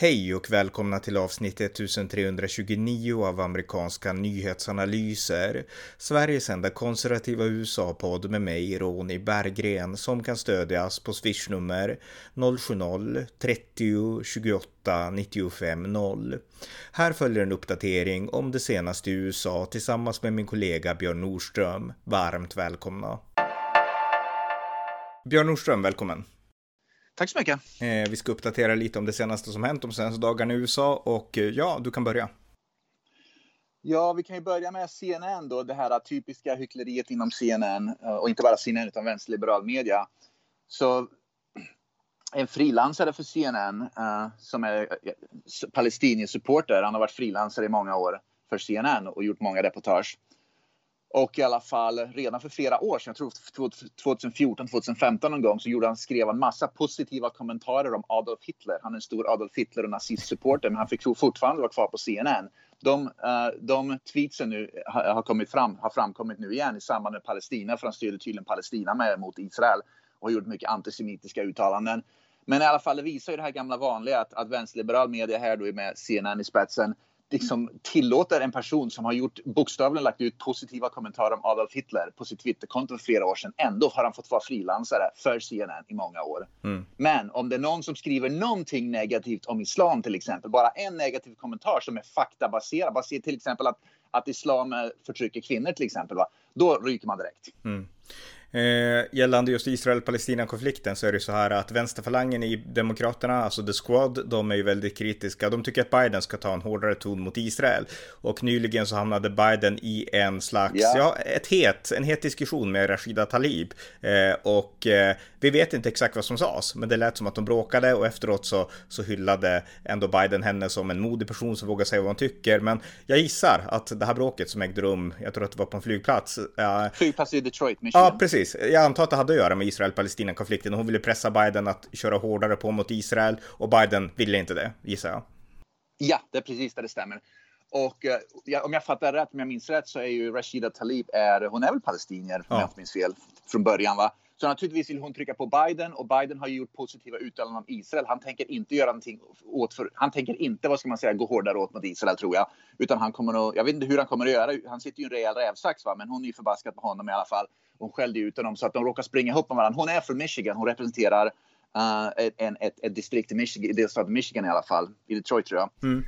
Hej och välkomna till avsnitt 1329 av amerikanska nyhetsanalyser. Sveriges enda konservativa USA-podd med mig, Ronny Berggren, som kan stödjas på swishnummer 070-30 28 95 0. Här följer en uppdatering om det senaste i USA tillsammans med min kollega Björn Nordström. Varmt välkomna! Björn Nordström, välkommen! Tack så mycket. Eh, vi ska uppdatera lite om det senaste som hänt de senaste dagarna i USA och eh, ja, du kan börja. Ja, vi kan ju börja med CNN då, det här typiska hyckleriet inom CNN eh, och inte bara CNN utan vänsterliberal media. Så en frilansare för CNN uh, som är palestinier-supporter, han har varit frilansare i många år för CNN och gjort många reportage. Och i alla fall redan för flera år sedan, jag tror 2014, 2015 någon gång, så gjorde han, skrev han massa positiva kommentarer om Adolf Hitler. Han är en stor Adolf Hitler och nazistsupporter, men han fick fortfarande vara kvar på CNN. De, uh, de tweetsen nu har, har, kommit fram, har framkommit nu igen i samband med Palestina, för han styrde tydligen Palestina med, mot Israel och har gjort mycket antisemitiska uttalanden. Men i alla fall, det visar ju det här gamla vanliga att, att vänsterliberal media här då med CNN i spetsen liksom tillåter en person som har gjort bokstavligen lagt ut positiva kommentarer om Adolf Hitler på sitt Twitterkonto för flera år sedan. Ändå har han fått vara frilansare för CNN i många år. Mm. Men om det är någon som skriver någonting negativt om islam till exempel, bara en negativ kommentar som är faktabaserad, baserad till exempel att, att islam förtrycker kvinnor till exempel, va? då ryker man direkt. Mm. Eh, gällande just Israel-Palestina-konflikten så är det så här att vänsterfalangen i Demokraterna, alltså The Squad, de är ju väldigt kritiska. De tycker att Biden ska ta en hårdare ton mot Israel. Och nyligen så hamnade Biden i en slags, yeah. ja, ett het, en het diskussion med Rashida Talib. Eh, och eh, vi vet inte exakt vad som sades, men det lät som att de bråkade och efteråt så, så hyllade ändå Biden henne som en modig person som vågar säga vad hon tycker. Men jag gissar att det här bråket som ägde rum, jag tror att det var på en flygplats. flygplats i Detroit, Michigan. Ja, precis precis. Jag antar att det hade att göra med Israel-Palestina-konflikten. Hon ville pressa Biden att köra hårdare på mot Israel och Biden ville inte det, gissar jag. Ja, det är precis det det stämmer. Och eh, om jag fattar rätt, om jag minns rätt, så är ju Rashida Talib, är, hon är väl palestinier, ja. om jag inte minns fel, från början va? Så naturligtvis vill hon trycka på Biden och Biden har gjort positiva uttalanden om Israel. Han tänker inte göra någonting åt för, han tänker inte, vad ska man säga, gå hårdare åt mot Israel tror jag. Utan han kommer att, jag vet inte hur han kommer att göra, han sitter ju i en rejäl rävsax va, men hon är ju förbaskad på honom i alla fall. Hon skällde ut honom så att de råkar springa ihop med varandra. Hon är från Michigan, hon representerar uh, en, ett, ett distrikt i Michigan, i delstaten Michigan i alla fall, i Detroit tror jag. Mm.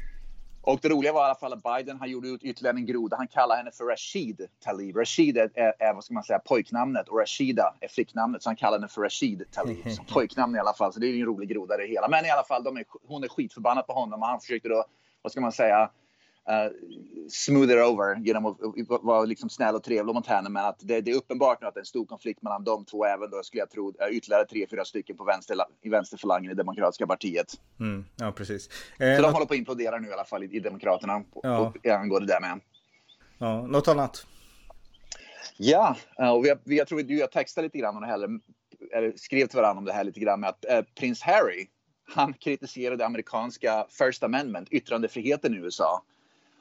Och det roliga var i alla fall att Biden han gjorde ut ytterligare en groda. Han kallar henne för Rashid Talib. Rashid är, är, är, vad ska man säga, pojknamnet och Rashida är flicknamnet. Så han kallar henne för Rashid Talib som pojknamn i alla fall. Så det är ju en rolig groda det hela. Men i alla fall, de är, hon är skitförbannad på honom och han försökte då, vad ska man säga, uh, smooth it over genom att vara liksom snäll och trevlig mot henne. Men att det, det, är uppenbart nu att det är en stor konflikt mellan de två, även då skulle jag tro ytterligare tre, fyra stycken på vänster, i vänsterfalangen i Demokratiska partiet. Mm, ja, precis. Eh, Så de håller på att implodera nu i alla fall i, i Demokraterna ja. angående det med. Ja, något annat? Ja, och vi, vi, jag tror att du och jag textade lite grann om det här, eller skrev till varandra om det här lite grann med att eh, prins Harry, han kritiserade amerikanska First Amendment, yttrandefriheten i USA.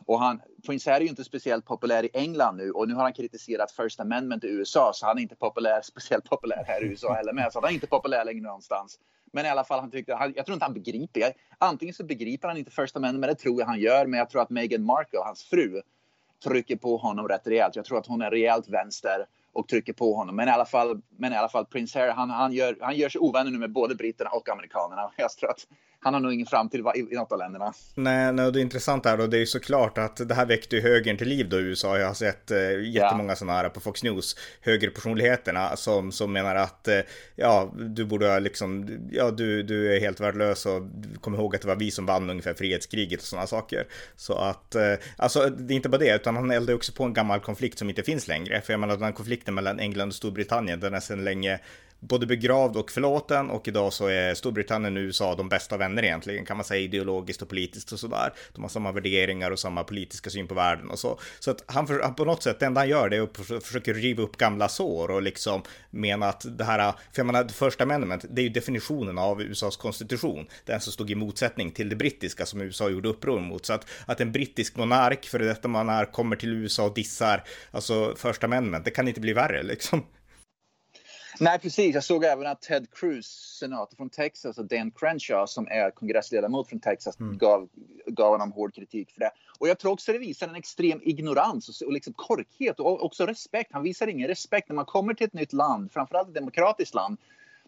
Och han, Prince Harry är ju inte speciellt populär i England nu och nu har han kritiserat First Amendment i USA så han är inte populär, speciellt populär här i USA heller med. Så alltså, han är inte populär längre någonstans. Men i alla fall, han tyckte, han, jag tror inte han begriper. Antingen så begriper han inte First Amendment, men det tror jag han gör. Men jag tror att Meghan Markle, hans fru, trycker på honom rätt rejält. Jag tror att hon är rejält vänster och trycker på honom. Men i alla fall, men i alla fall Prince Harry, han, han, gör, han gör sig ovänner nu med både britterna och amerikanerna. Jag tror att han har nog ingen framtid i, något av länderna. Nej, nej, det är intressant här och det är ju såklart att det här väckte ju högern till liv då i USA. Jag har sett eh, jättemånga ja. sådana här på Fox News, högerpersonligheterna som, som menar att eh, ja, du borde liksom, ja, du, du är helt värdelös och kom ihåg att det var vi som vann ungefär frihetskriget och sådana saker. Så att, eh, alltså det är inte bara det, utan han eldar också på en gammal konflikt som inte finns längre. För jag menar den här konflikten mellan England och Storbritannien, den är sedan länge både begravd och förlåten och idag så är Storbritannien och USA de bästa vänner egentligen kan man säga ideologiskt och politiskt och sådär. De har samma värderingar och samma politiska syn på världen och så. Så att han, för, på något sätt, det enda han gör det är att försöka riva upp gamla sår och liksom mena att det här, för jag menar, första amendment, det är ju definitionen av USAs konstitution, den som stod i motsättning till det brittiska som USA gjorde uppror mot. Så att, att en brittisk monark, för detta monark, kommer till USA och dissar, alltså första amendment, det kan inte bli värre liksom. Nej, precis. Jag såg även att Ted Cruz, senator från Texas, och Dan Crenshaw som är kongressledamot från Texas, mm. gav, gav honom hård kritik för det. Och jag tror också det visar en extrem ignorans och, och liksom korkhet och också respekt. Han visar ingen respekt när man kommer till ett nytt land, framförallt ett demokratiskt land.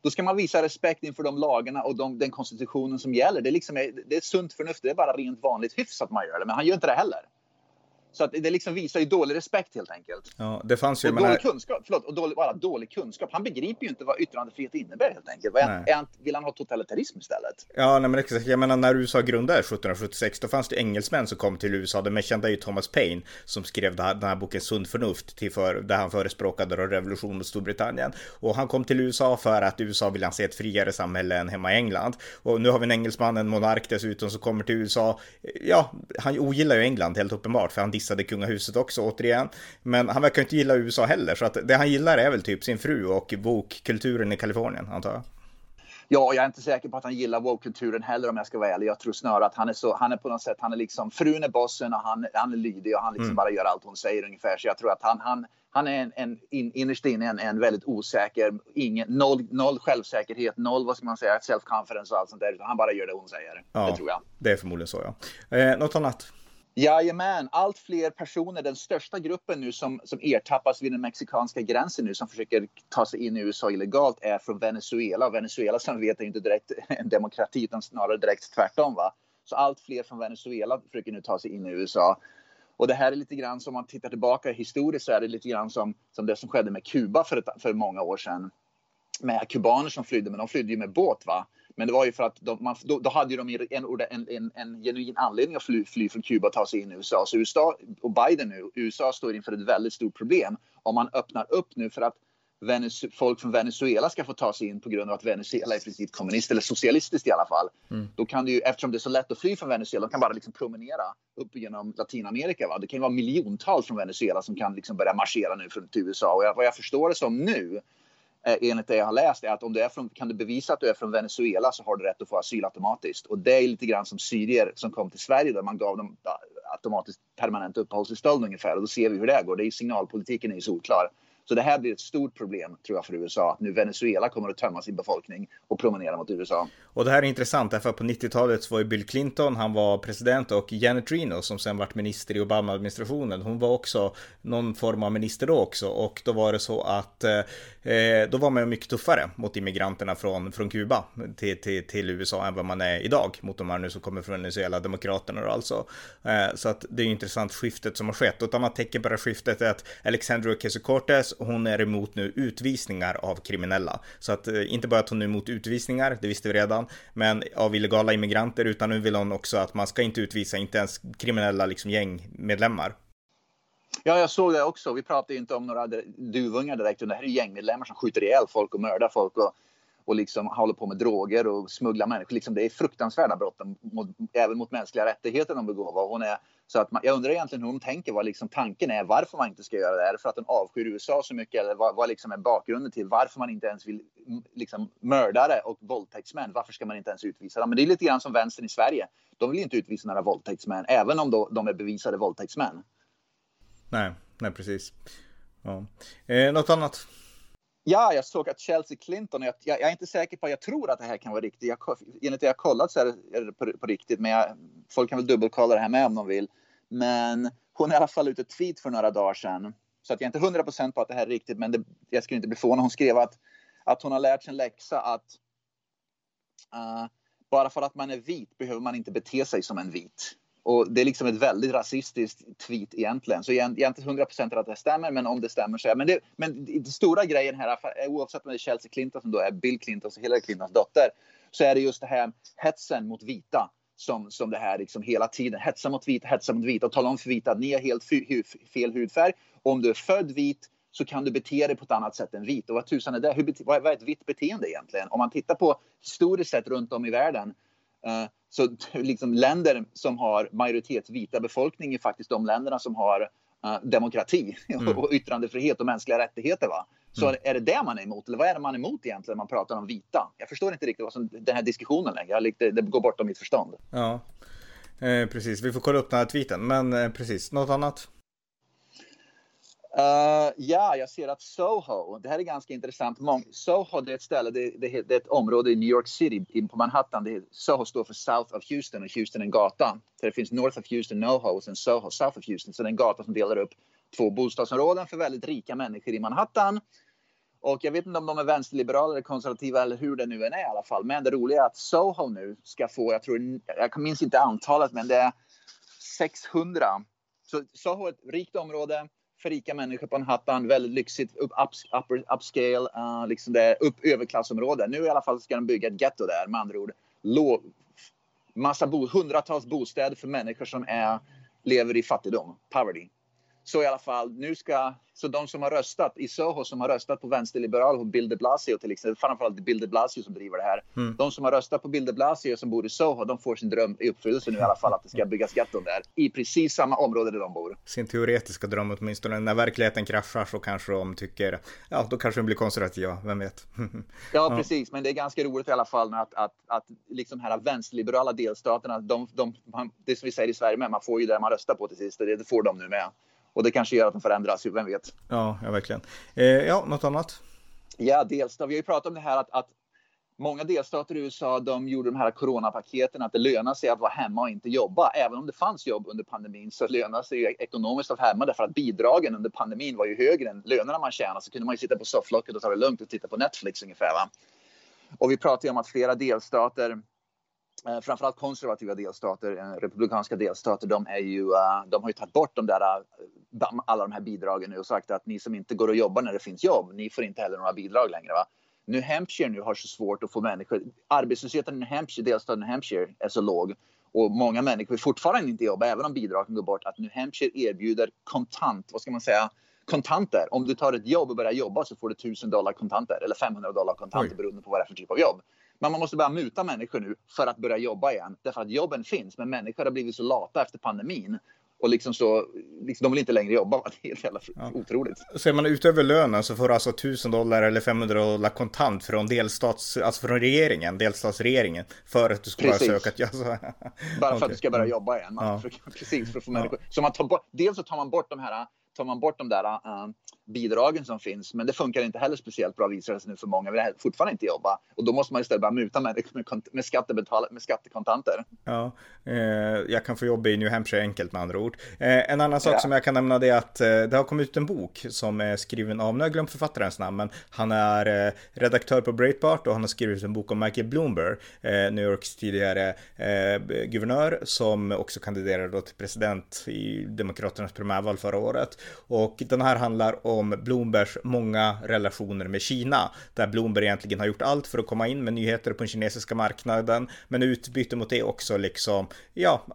Då ska man visa respekt inför de lagarna och de, den konstitutionen som gäller. Det är, liksom, det är sunt förnuft, det är bara rent vanligt hyfs att man gör det. Men han gör inte det heller. Så att det liksom visar ju dålig respekt helt enkelt. Ja, det fanns ju... Och dålig kunskap, förlåt, och dålig, bara dålig kunskap. Han begriper ju inte vad yttrandefrihet innebär helt enkelt. Vad är, är vill han ha totalitarism istället? Ja, nej, men exakt. Jag menar när USA grundades 1776, då fanns det engelsmän som kom till USA. Mest kända är ju Thomas Paine som skrev den här, den här boken Sund förnuft, till för, där han förespråkade revolution mot Storbritannien. Och han kom till USA för att USA ville se ett friare samhälle än hemma i England. Och nu har vi en engelsman, en monark dessutom, som kommer till USA. Ja, han ogillar ju England helt uppenbart, för han dissade kungahuset också återigen. Men han verkar inte gilla USA heller, så att det han gillar är väl typ sin fru och bokkulturen i Kalifornien, antar jag. Ja, jag är inte säker på att han gillar woke-kulturen heller om jag ska vara ärlig. Jag tror snarare att han är så, han är på något sätt, han är liksom, frun är bossen och han, han är lydig och han liksom mm. bara gör allt hon säger ungefär. Så jag tror att han, han, han är en, en in, innerst inne en, en väldigt osäker, ingen, noll, noll självsäkerhet, noll vad ska man säga, self-confidence och allt sånt där. Han bara gör det hon säger. Ja, det tror jag. Det är förmodligen så ja. Eh, något annat? Jajamän, allt fler personer, den största gruppen nu som, som ertappas vid den mexikanska gränsen nu som försöker ta sig in i USA illegalt är från Venezuela. Venezuela som vi vet är inte direkt en demokrati utan snarare direkt tvärtom. Va? Så allt fler från Venezuela försöker nu ta sig in i USA. Och det här är lite grann som man tittar tillbaka historiskt så är det lite grann som, som det som skedde med Kuba för, ett, för många år sedan. Med kubaner som flydde, men de flydde ju med båt va. Men det var ju för att de, man, då, då, hade de en, en, en, en genuin anledning att fly, fly från Kuba och ta sig in i USA. Så USA och Biden nu, USA står inför ett väldigt stort problem. Om man öppnar upp nu för att folk från Venezuela ska få ta sig in på grund av att Venezuela är i princip kommunist eller socialistiskt i alla fall. Mm. Då kan det ju, eftersom det är så lätt att fly från Venezuela, de kan bara liksom promenera upp genom Latinamerika. Va? Det kan ju vara miljontals från Venezuela som kan liksom börja marschera nu från till USA. Och jag, vad jag förstår det som nu Eh, enligt det jag har läst är att om du är från, kan du bevisa att du är från Venezuela så har du rätt att få asyl automatiskt. Och det är lite grann som syrier som kom till Sverige där man gav dem automatiskt permanent uppehållstillstånd ungefär. Och då ser vi hur det går. Det är signalpolitiken är ju solklar. Så det här blir ett stort problem tror jag för USA. Att nu Venezuela kommer att tömma sin befolkning och promenera mot USA. Och det här är intressant därför att på 90-talet så var ju Bill Clinton, han var president och Janet Reno som sen vart minister i Obama-administrationen, hon var också någon form av minister då också och då var det så att eh, då var man mycket tuffare mot immigranterna från, från Kuba till, till, till USA än vad man är idag mot de här nu som kommer från Venezuela, demokraterna och alltså. Eh, så att det är intressant skiftet som har skett och ett annat tecken på det här skiftet är att Alexandra hon är emot nu utvisningar av kriminella. Så att eh, inte bara att hon är emot utvisningar, det visste vi redan, men av illegala immigranter, utan nu vill hon också att man ska inte utvisa, inte ens kriminella liksom gängmedlemmar. Ja, jag såg det också. Vi pratar ju inte om några duvungar direkt, det här är gängmedlemmar som skjuter ihjäl folk och mördar folk och, och liksom håller på med droger och smugglar människor. Liksom det är fruktansvärda brott, mot, även mot mänskliga rättigheter de begår. Hon är så att man, jag undrar egentligen hur de tänker, vad liksom tanken är, varför man inte ska göra det. Är det för att de avskyr USA så mycket eller vad, vad liksom är bakgrunden till varför man inte ens vill liksom, mördare och våldtäktsmän, varför ska man inte ens utvisa dem? Men det är lite grann som vänstern i Sverige. De vill inte utvisa några våldtäktsmän, även om då, de är bevisade våldtäktsmän. Nej, nej precis. Ja. Eh, något annat? Ja, jag såg att Chelsea Clinton, jag, jag, är inte säker på, jag tror att det här kan vara riktigt. Jag, enligt det jag kollat så är det, är det på, på, riktigt, men jag, folk kan väl dubbelkolla det här med om de vill. Men hon är i alla fall ute tweet för några dagar sedan. Så att jag är inte hundra procent på att det här är riktigt, men det, jag skulle inte bli förvånad. Hon skrev att, att hon har lärt sig en läxa att uh, bara för att man är vit behöver man inte bete sig som en vit. Och det är liksom ett väldigt rasistiskt tweet egentligen. Så jag är inte hundra procent att det stämmer, men om det stämmer så är men det. Men den stora grejen här, oavsett om det är Chelsea Clinton som då är Bill Clintons och Hillary Clintons dotter, så är det just det här hetsen mot vita som, som det här liksom hela tiden. Hetsa mot vita, hetsa mot vita och tala om för vita att ni har helt fel hudfärg. Och om du är född vit så kan du bete dig på ett annat sätt än vit. Och vad tusan är det? Hur, vad är ett vitt beteende egentligen? Om man tittar på historiskt sett runt om i världen så liksom länder som har majoritetsvita befolkning är faktiskt de länderna som har uh, demokrati mm. och yttrandefrihet och mänskliga rättigheter. Va? Så mm. är det det man är emot? Eller vad är det man är emot egentligen när man pratar om vita? Jag förstår inte riktigt vad som, den här diskussionen längre. Det, det går bortom mitt förstånd. Ja, eh, precis. Vi får kolla upp den här tweeten. Men eh, precis, något annat? Uh, ja, jag ser att Soho, det här är ganska intressant. Soho det är ett ställe, det, det, det, är ett område i New York City, på Manhattan. Det, Soho står för South of Houston och Houston är en gata. Så det finns North of Houston, NoHo och sen Soho, South of Houston. Så det är en gata som delar upp två bostadsområden för väldigt rika människor i Manhattan. Och jag vet inte om de är vänsterliberala eller konservativa eller hur det nu än är i alla fall. Men det roliga är att Soho nu ska få, jag tror, jag minns inte antalet, men det är 600. Så Soho är ett rikt område för rika människor på Manhattan. Väldigt lyxigt, upp, up, upper, upscale, uh, liksom det, upp överklassområde. Nu i alla fall ska de bygga ett getto där med andra ord. Låg, massa bo, hundratals bostäder för människor som är, lever i fattigdom, poverty. Så i alla fall, nu ska, så de som har röstat i Soho som har röstat på vänsterliberal och Bill de Blasio till exempel, framförallt Bill de Blasio som driver det här. Mm. De som har röstat på Bill de Blasio som bor i Soho, de får sin dröm i uppfyllelse nu i alla fall att det ska byggas getton där i precis samma område där de bor. Sin teoretiska dröm åtminstone. När verkligheten kraschar så kanske de tycker, ja då kanske de blir konservativa, vem vet? ja, precis, men det är ganska roligt i alla fall att, att, att liksom här vänsterliberala delstaterna, de, de, det som vi säger i Sverige med, man får ju det man röstar på till sist, det får de nu med. Och det kanske gör att de förändras, vem vet? Ja, ja verkligen. Eh, ja, något annat? Ja, delstat. Vi har ju pratat om det här att, att många delstater i USA de gjorde de här coronapaketen att det lönar sig att vara hemma och inte jobba. Även om det fanns jobb under pandemin så lönar sig ekonomiskt att vara hemma därför att bidragen under pandemin var ju högre än lönerna man tjänade. Så kunde man ju sitta på sofflocket och ta det lugnt och titta på Netflix ungefär. Va? Och vi pratar ju om att flera delstater Eh, framförallt konservativa delstater, eh, republikanska delstater, de, är ju, uh, de har ju tagit bort de där, uh, alla de här bidragen nu och sagt att ni som inte går och jobbar när det finns jobb, ni får inte heller några bidrag längre. Va? New Hampshire nu har så svårt att få människor, arbetslösheten i New Hampshire, delstaten New Hampshire är så låg och många människor vill fortfarande inte jobba även om bidragen går bort, att New Hampshire erbjuder kontant, vad ska man säga, kontanter. Om du tar ett jobb och börjar jobba så får du 1000 dollar kontanter eller 500 dollar kontanter Oj. beroende på vad det är för typ av jobb. Men man måste börja muta människor nu för att börja jobba igen. Därför att jobben finns, men människor har blivit så lata efter pandemin. Och liksom så, liksom, de vill inte längre jobba. Det är helt jävla ja. otroligt. Så är man utöver lönen så får du alltså 1000 dollar eller 500 dollar kontant från delstats, alltså från regeringen, delstatsregeringen. För att du ska Precis. söka ett jobb. Bara för okay. att du ska börja jobba igen. Man, ja. för, precis, för att få människor. Så man tar bort, dels så tar man bort de här tar man bort de där uh, bidragen som finns. Men det funkar inte heller speciellt bra visar det sig nu för många vill fortfarande inte jobba. Och då måste man istället bara muta människor med, med, skattebetal med skattekontanter. Ja, eh, jag kan få jobb i New Hampshire enkelt med andra ord. Eh, en annan sak ja. som jag kan nämna det är att eh, det har kommit ut en bok som är skriven av, nu har jag glömt författarens namn, men han är eh, redaktör på Breitbart och han har skrivit en bok om Michael Bloomberg, eh, New Yorks tidigare eh, guvernör som också kandiderade till president i Demokraternas primärval förra året. Och den här handlar om om Bloombergs många relationer med Kina, där Bloomberg egentligen har gjort allt för att komma in med nyheter på den kinesiska marknaden, men utbyte mot det också liksom, ja,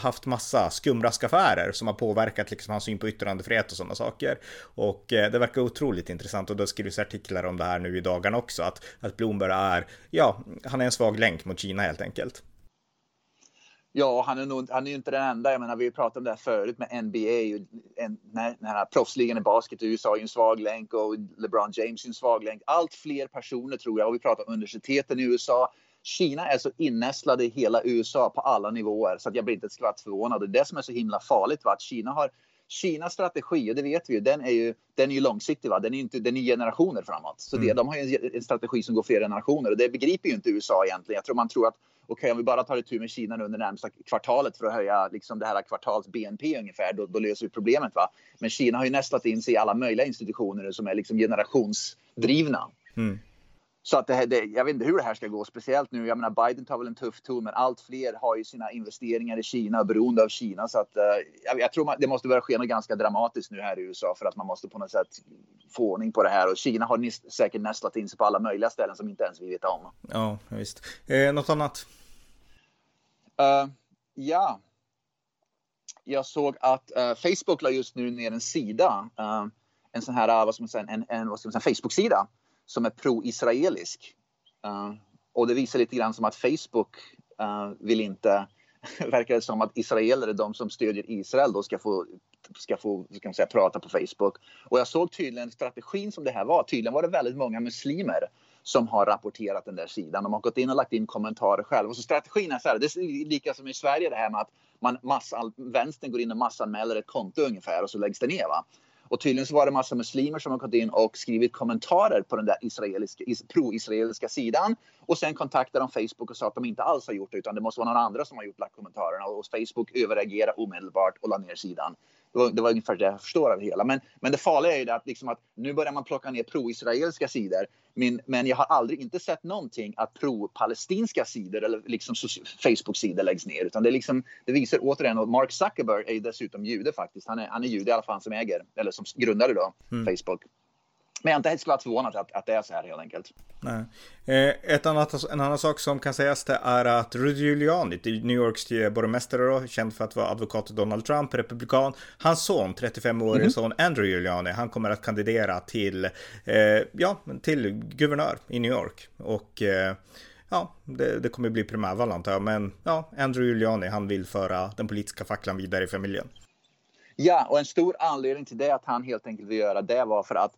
haft massa skumraskaffärer som har påverkat liksom hans syn på yttrandefrihet och sådana saker. Och eh, det verkar otroligt intressant och det skrivs artiklar om det här nu i dagarna också, att, att Bloomberg är, ja, han är en svag länk mot Kina helt enkelt. Ja, han är, nog, han är ju inte den enda. Jag menar, vi har pratat om det här förut med NBA. En, när, när proffsligan i basket i USA är en svag länk och LeBron James är en svag länk. Allt fler personer tror jag, och vi pratar om universiteten i USA. Kina är så innästlade i hela USA på alla nivåer så att jag blir inte ett skvatt förvånad. Det är det som är så himla farligt. Va? Att Kina har Kinas strategi, och det vet vi ju, den är ju, den är ju långsiktig. Va? Den, är inte, den är generationer framåt. Så det, mm. de har ju en, en, strategi som går flera generationer och det begriper ju inte USA egentligen. Jag tror man tror att okej, okay, om vi bara tar itu med Kina nu under närmsta kvartalet för att höja liksom det här kvartals BNP ungefär, då, då löser vi problemet. Va? Men Kina har ju nästlat in sig i alla möjliga institutioner som är liksom generationsdrivna. Mm. Så att det, här, det, jag vet inte hur det här ska gå, speciellt nu. Jag menar, Biden tar väl en tuff ton, men allt fler har ju sina investeringar i Kina och beroende av Kina. Så att, uh, jag, jag, tror man, det måste börja ske något ganska dramatiskt nu här i USA för att man måste på något sätt få ordning på det här. Och Kina har nis, säkert nästlat in sig på alla möjliga ställen som inte ens vi vet om. Ja, visst. Eh, något annat? Uh, ja. Jag såg att uh, Facebook la just nu ner en sida, uh, en sån här, vad ska man säga, en, en vad ska man säga, Facebook-sida som är pro-israelisk. Uh, och det visar lite grann som att Facebook uh, vill inte, verkar det som att israeler är de som stödjer Israel då ska få, ska få ska man säga, prata på Facebook. Och jag såg tydligen strategin som det här var. Tydligen var det väldigt många muslimer som har rapporterat den där sidan. De har gått in och lagt in kommentarer själva. Och så strategin är så här, det är lika som i Sverige det här med att man massa, vänstern går in och massanmäler ett konto ungefär och så läggs det ner. Va? Och tydligen så var det massa muslimer som har gått in och skrivit kommentarer på den där israeliska, pro-israeliska sidan. Och sen kontaktade de Facebook och sa att de inte alls har gjort det utan det måste vara någon andra som har gjort lagt kommentarerna. Och Facebook överreagerade omedelbart och la ner sidan. Det var, det var ungefär det jag förstår av det hela. Men, men det farliga är ju att, liksom att nu börjar man plocka ner pro-israeliska sidor. Men, men jag har aldrig inte sett någonting att pro-palestinska sidor eller liksom Facebook-sidor läggs ner. Utan det, liksom, det visar återigen, och Mark Zuckerberg är ju dessutom jude faktiskt. Han är, han är jude i alla fall som äger, eller som grundade då, mm. Facebook. Men jag är inte helt skulle förvånad att, att det är så här helt enkelt. Nej. Eh, ett annat, en annan sak som kan sägas det är att Rudy Giuliani, New Yorks borgmästare då, känd för att vara advokat till Donald Trump, republikan. Hans son, 35-årige mm -hmm. son Andrew Giuliani, han kommer att kandidera till, eh, ja, till guvernör i New York. Och eh, ja, det, det kommer bli primärval antar jag, men ja, Andrew Giuliani, han vill föra den politiska facklan vidare i familjen. Ja, och en stor anledning till det att han helt enkelt vill göra det var för att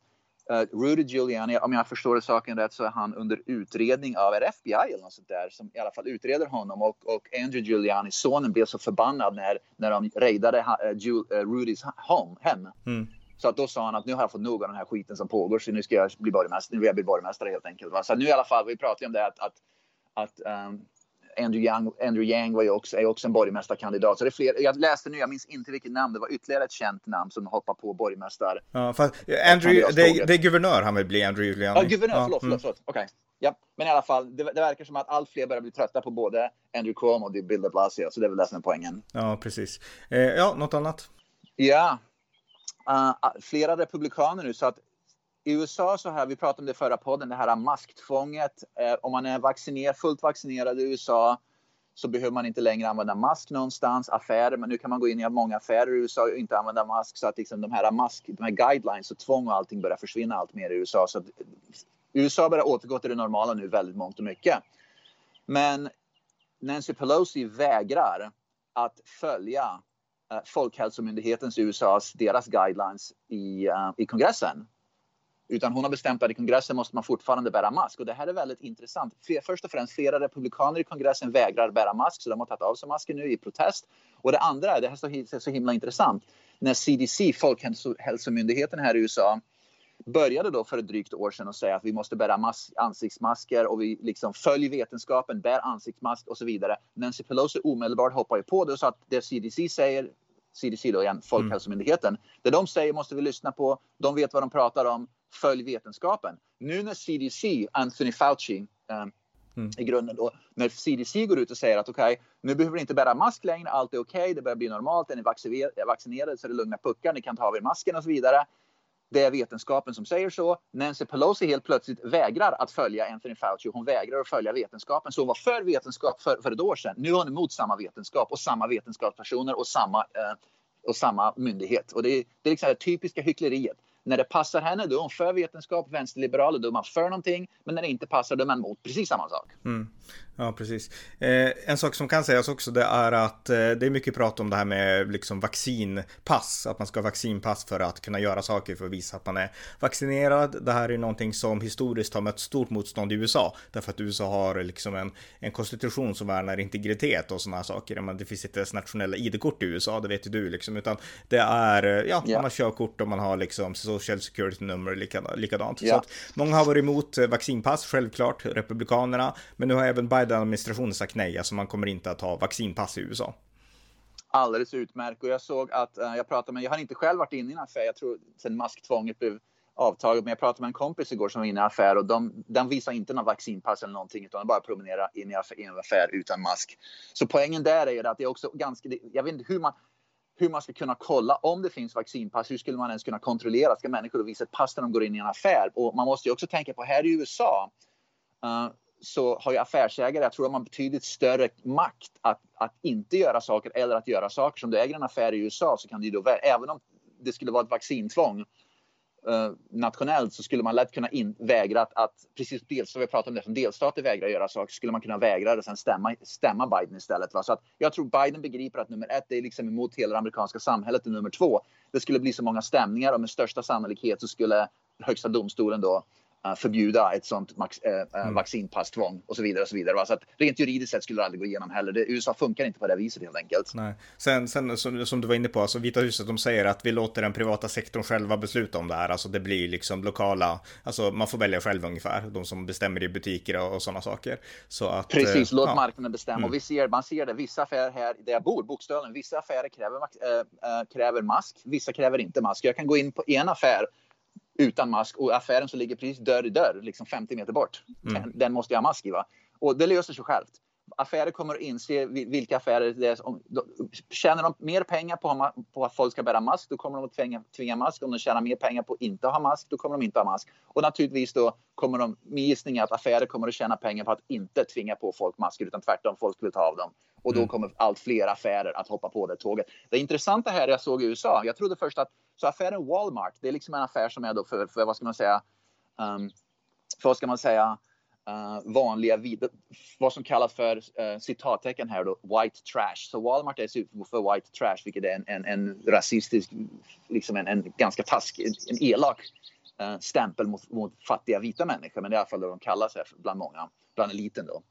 Rudy Giuliani, om jag förstår saken rätt så är han under utredning av FBI eller något sånt där som i alla fall utreder honom och, och Andrew Giuliani, sonen, blev så förbannad när, när de raidade uh, Rudys home, hem. Mm. Så att då sa han att nu har jag fått nog av den här skiten som pågår så nu ska jag bli borgmästare, nu vill jag bli borgmästare helt enkelt. Va? Så nu i alla fall, vi pratade om det att, att, att um, Andrew Yang, Andrew Yang var ju också, är också en borgmästarkandidat. Så det är fler, jag läste nu, jag minns inte vilket namn, det var ytterligare ett känt namn som hoppar på borgmästar. Ja, fast Andrew, det är, det är guvernör han vill bli, Andrew Giuliani. Ja, guvernör, förlåt, förlåt, mm. förlåt. Okej. Okay. Ja, men i alla fall, det, det, verkar som att allt fler börjar bli trötta på både Andrew Cuomo och Bill de Blasio, så det är väl det som är poängen. Ja, precis. Eh, ja, något annat? Ja, uh, flera republikaner nu, så att i USA så här, vi pratade om det förra podden, det här masktvånget. Eh, om man är vaccinerad, fullt vaccinerad i USA så behöver man inte längre använda mask någonstans, affärer, men nu kan man gå in i många affärer i USA och inte använda mask så att liksom de här mask, de här guidelines och tvång och allting börjar försvinna allt mer i USA. Så eh, USA börjar återgå till det normala nu väldigt mångt och mycket. Men Nancy Pelosi vägrar att följa eh, Folkhälsomyndighetens USAs, deras guidelines i, uh, i kongressen. Utan hon har bestämt att i kongressen måste man fortfarande bära mask. Och det här är väldigt intressant. Först och främst, flera republikaner i kongressen vägrar bära mask, så de har tagit av sig masken nu i protest. Och det andra, det här är så himla intressant, när CDC, Folkhälsomyndigheten här i USA, började då för ett drygt år sedan att säga att vi måste bära ansiktsmasker och vi liksom följer vetenskapen, bär ansiktsmask och så vidare. Nancy Pelosi omedelbart hoppar ju på det och sa att det CDC säger CDC då igen, Folkhälsomyndigheten. Mm. Det de säger måste vi lyssna på. De vet vad de pratar om följ vetenskapen. Nu när CDC, Anthony Fauci, um, mm. i grunden då, när CDC går ut och säger att okej, okay, nu behöver ni inte bära mask längre, allt är okej, okay, det börjar bli normalt, är ni vaccinerade så är det lugna puckar, ni kan ta av er masken och så vidare. Det är vetenskapen som säger så. Nancy Pelosi helt plötsligt vägrar att följa Anthony Fauci. Hon vägrar att följa vetenskapen. Så hon var för vetenskap för, för ett år sedan. Nu är hon emot samma vetenskap och samma vetenskapspersoner och samma, eh, och samma myndighet. Och det, är, det är liksom det typiska hyckleriet. När det passar henne då är hon för vetenskap, vänsterliberal, då är man för någonting. Men när det inte passar då är man emot precis samma sak. Mm. Ja, precis. Eh, en sak som kan sägas också det är att eh, det är mycket prat om det här med liksom vaccinpass. Att man ska ha vaccinpass för att kunna göra saker för att visa att man är vaccinerad. Det här är någonting som historiskt har mött stort motstånd i USA. Därför att USA har liksom en, en konstitution som värnar integritet och sådana saker. Men det finns inte ens nationella ID-kort i USA, det vet ju du liksom. Utan det är, ja, yeah. man har körkort och man har liksom social security nummer likadant. Yeah. Så att många har varit emot vaccinpass, självklart, republikanerna. Men nu har även Biden Biden-administrationen sagt nej, alltså man kommer inte att ha vaccinpass i USA. Alldeles utmärkt och jag såg att, uh, jag pratade med, jag har inte själv varit inne i en affär, jag tror sen masktvånget blev avtaget, men jag pratade med en kompis igår som var inne i en affär och de, de visar inte någon vaccinpass eller någonting utan de bara promenerar in i, en affär utan mask. Så poängen där är att det är också ganska, jag vet inte hur man, hur man ska kunna kolla om det finns vaccinpass. Hur skulle man ens kunna kontrollera? Ska människor visa ett pass när de går in i en affär? Och man måste ju också tänka på här i USA uh, så har ju affärsägare, jag tror de har betydligt större makt att, att inte göra saker eller att göra saker. Som du äger en affär i USA så kan du då, även om det skulle vara ett vaccintvång eh, nationellt så skulle man lätt kunna in, vägra att, att precis som vi pratade om det, som delstater vägrar göra saker, skulle man kunna vägra det och sen stämma, stämma Biden istället. Va? Så att jag tror Biden begriper att nummer ett, det är liksom emot hela det amerikanska samhället och nummer två, det skulle bli så många stämningar och med största sannolikhet så skulle högsta domstolen då förbjuda ett sånt max, uh, mm. vaccinpasstvång och så vidare. och Så vidare. Så att rent juridiskt sett skulle det aldrig gå igenom heller. Det, USA funkar inte på det viset helt enkelt. Nej. Sen, sen som, som, du var inne på, alltså Vita huset de säger att vi låter den privata sektorn själva besluta om det här. Alltså det blir liksom lokala, alltså man får välja själv ungefär, de som bestämmer i butiker och, och sådana saker. Så att, Precis, låt ja. marknaden bestämma. Mm. Och vi ser, man ser det, vissa affärer här där jag bor, Bokstölen, vissa affärer kräver, äh, kräver mask, vissa kräver inte mask. Jag kan gå in på en affär utan mask och affären som ligger precis dörr i dörr, liksom 50 meter bort, mm. den, den, måste jag ha mask i. Va? Och det löser sig självt. Affärer kommer att inse vilka affärer det är. Om, tjänar de mer pengar på, på, att folk ska bära mask, då kommer de att tvinga, tvinga mask. Om de tjänar mer pengar på att inte ha mask, då kommer de inte ha mask. Och naturligtvis då kommer de, min gissning är att affärer kommer att tjäna pengar på att inte tvinga på folk masker, utan tvärtom, folk vill ta av dem. Och då mm. kommer allt fler affärer att hoppa på det tåget. Det intressanta här jag såg i USA, jag trodde först att så affären Walmart, det är liksom en affär som är då för, för vad ska man säga, um, för vad ska man säga, uh, vanliga, vad som kallas för uh, citattecken här då, white trash. Så Walmart är för white trash, vilket är en, en, en rasistisk, liksom en, en ganska taskig, en elak uh, stämpel mot, mot fattiga vita människor. Men det är i alla fall det de kallas här bland många, bland eliten då.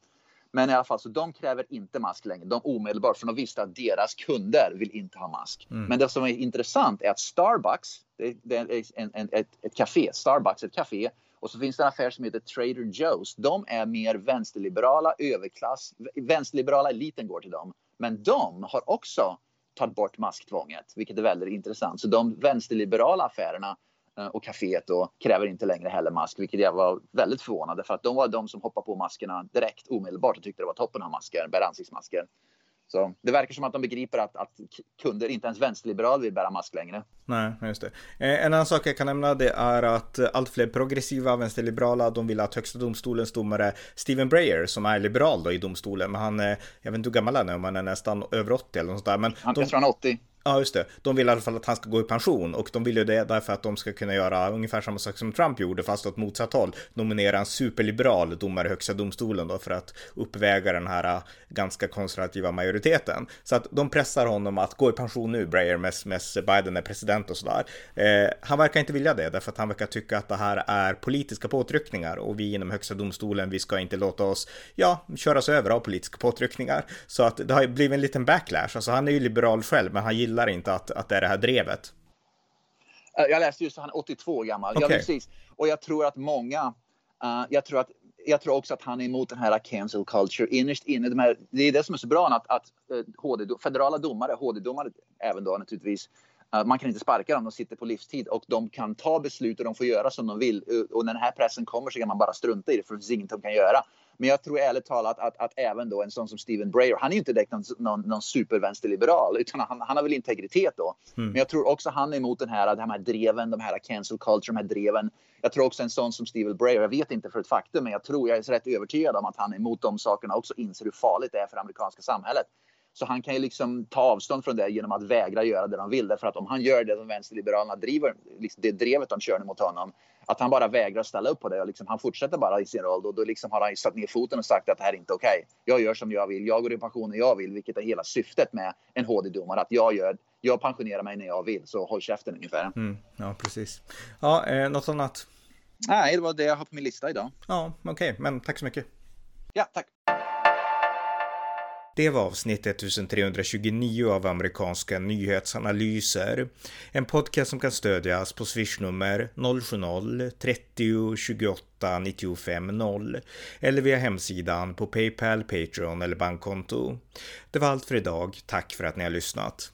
Men i alla fall, så de kräver inte mask längre. De omedelbart, för de visste att deras kunder vill inte ha mask. Mm. Men det som är intressant är att Starbucks, det, det är en, en, ett, ett café, Starbucks, ett café. Och så finns det en affär som heter Trader Joe's. De är mer vänsterliberala, överklass. Vänsterliberala eliten går till dem. Men de har också tagit bort masktvånget, vilket är väldigt intressant. Så de vänsterliberala affärerna och kaféet då kräver inte längre heller mask, vilket jag var väldigt förvånad för att de var de som hoppade på maskerna direkt omedelbart och tyckte det var toppen att ha masker, bära ansiktsmasker. Så det verkar som att de begriper att, att kunder, inte ens vänsterliberal, vill bära mask längre. Nej, just det. Eh, en annan sak jag kan nämna det är att allt fler progressiva vänsterliberala, de vill att högsta domstolens domare Stephen Breyer, som är liberal då i domstolen, men han, är, jag vet inte hur gammal han är, om han är nästan över 80 eller något sånt där. Men han, de, jag tror han är 80. Ja, just det. De vill i alla fall att han ska gå i pension och de vill ju det därför att de ska kunna göra ungefär samma sak som Trump gjorde fast åt motsatt håll. Nominera en superliberal domare i högsta domstolen då för att uppväga den här äh, ganska konservativa majoriteten. Så att de pressar honom att gå i pension nu, Breyer, medan Biden är president och sådär. Eh, han verkar inte vilja det därför att han verkar tycka att det här är politiska påtryckningar och vi inom högsta domstolen, vi ska inte låta oss, ja, köras över av politiska påtryckningar. Så att det har blivit en liten backlash. Alltså han är ju liberal själv, men han gillar gillar inte att, att det är det här drevet. Eh, jag läste just att han är 82 år gammal. Okay. Ja, precis. Och jag tror att många, uh, jag tror att jag tror också att han är emot den här cancel culture innerst inne. De här, det är det som är så bra att, att HD, eh, federala domare, HD-domare även då naturligtvis, uh, man kan inte sparka dem, de sitter på livstid och de kan ta beslut och de får göra som de vill. Och när den här pressen kommer så kan man bara strunta i det för det finns inget de kan göra. Men jag tror ärligt talat att, att även då en sån som Stephen Breyer, han är ju inte direkt någon, någon, någon supervänsterliberal utan han, han har väl integritet då. Mm. Men jag tror också han är emot den här, de här dreven, de här cancel culture, de här dreven. Jag tror också en sån som Stephen Breyer, jag vet inte för ett faktum, men jag tror, jag är rätt övertygad om att han är emot de sakerna också inser hur farligt det är för det amerikanska samhället. Så han kan ju liksom ta avstånd från det genom att vägra göra det de vill. Därför att om han gör det som vänsterliberalerna driver, liksom det drevet de kör mot honom, att han bara vägrar ställa upp på det och liksom, han fortsätter bara i sin roll. Då, då liksom har han satt ner foten och sagt att det här är inte okej. Okay. Jag gör som jag vill. Jag går i pension när jag vill, vilket är hela syftet med en HD-domare. Att jag gör, jag pensionerar mig när jag vill, så håll käften ungefär. Mm, ja, precis. Ja, eh, något annat? Nej, det var det jag har på min lista idag. Ja, okej, okay. men tack så mycket. Ja, tack. Det var avsnitt 1329 av amerikanska nyhetsanalyser. En podcast som kan stödjas på swishnummer 070-30 28 95 0 eller via hemsidan på Paypal, Patreon eller bankkonto. Det var allt för idag. Tack för att ni har lyssnat.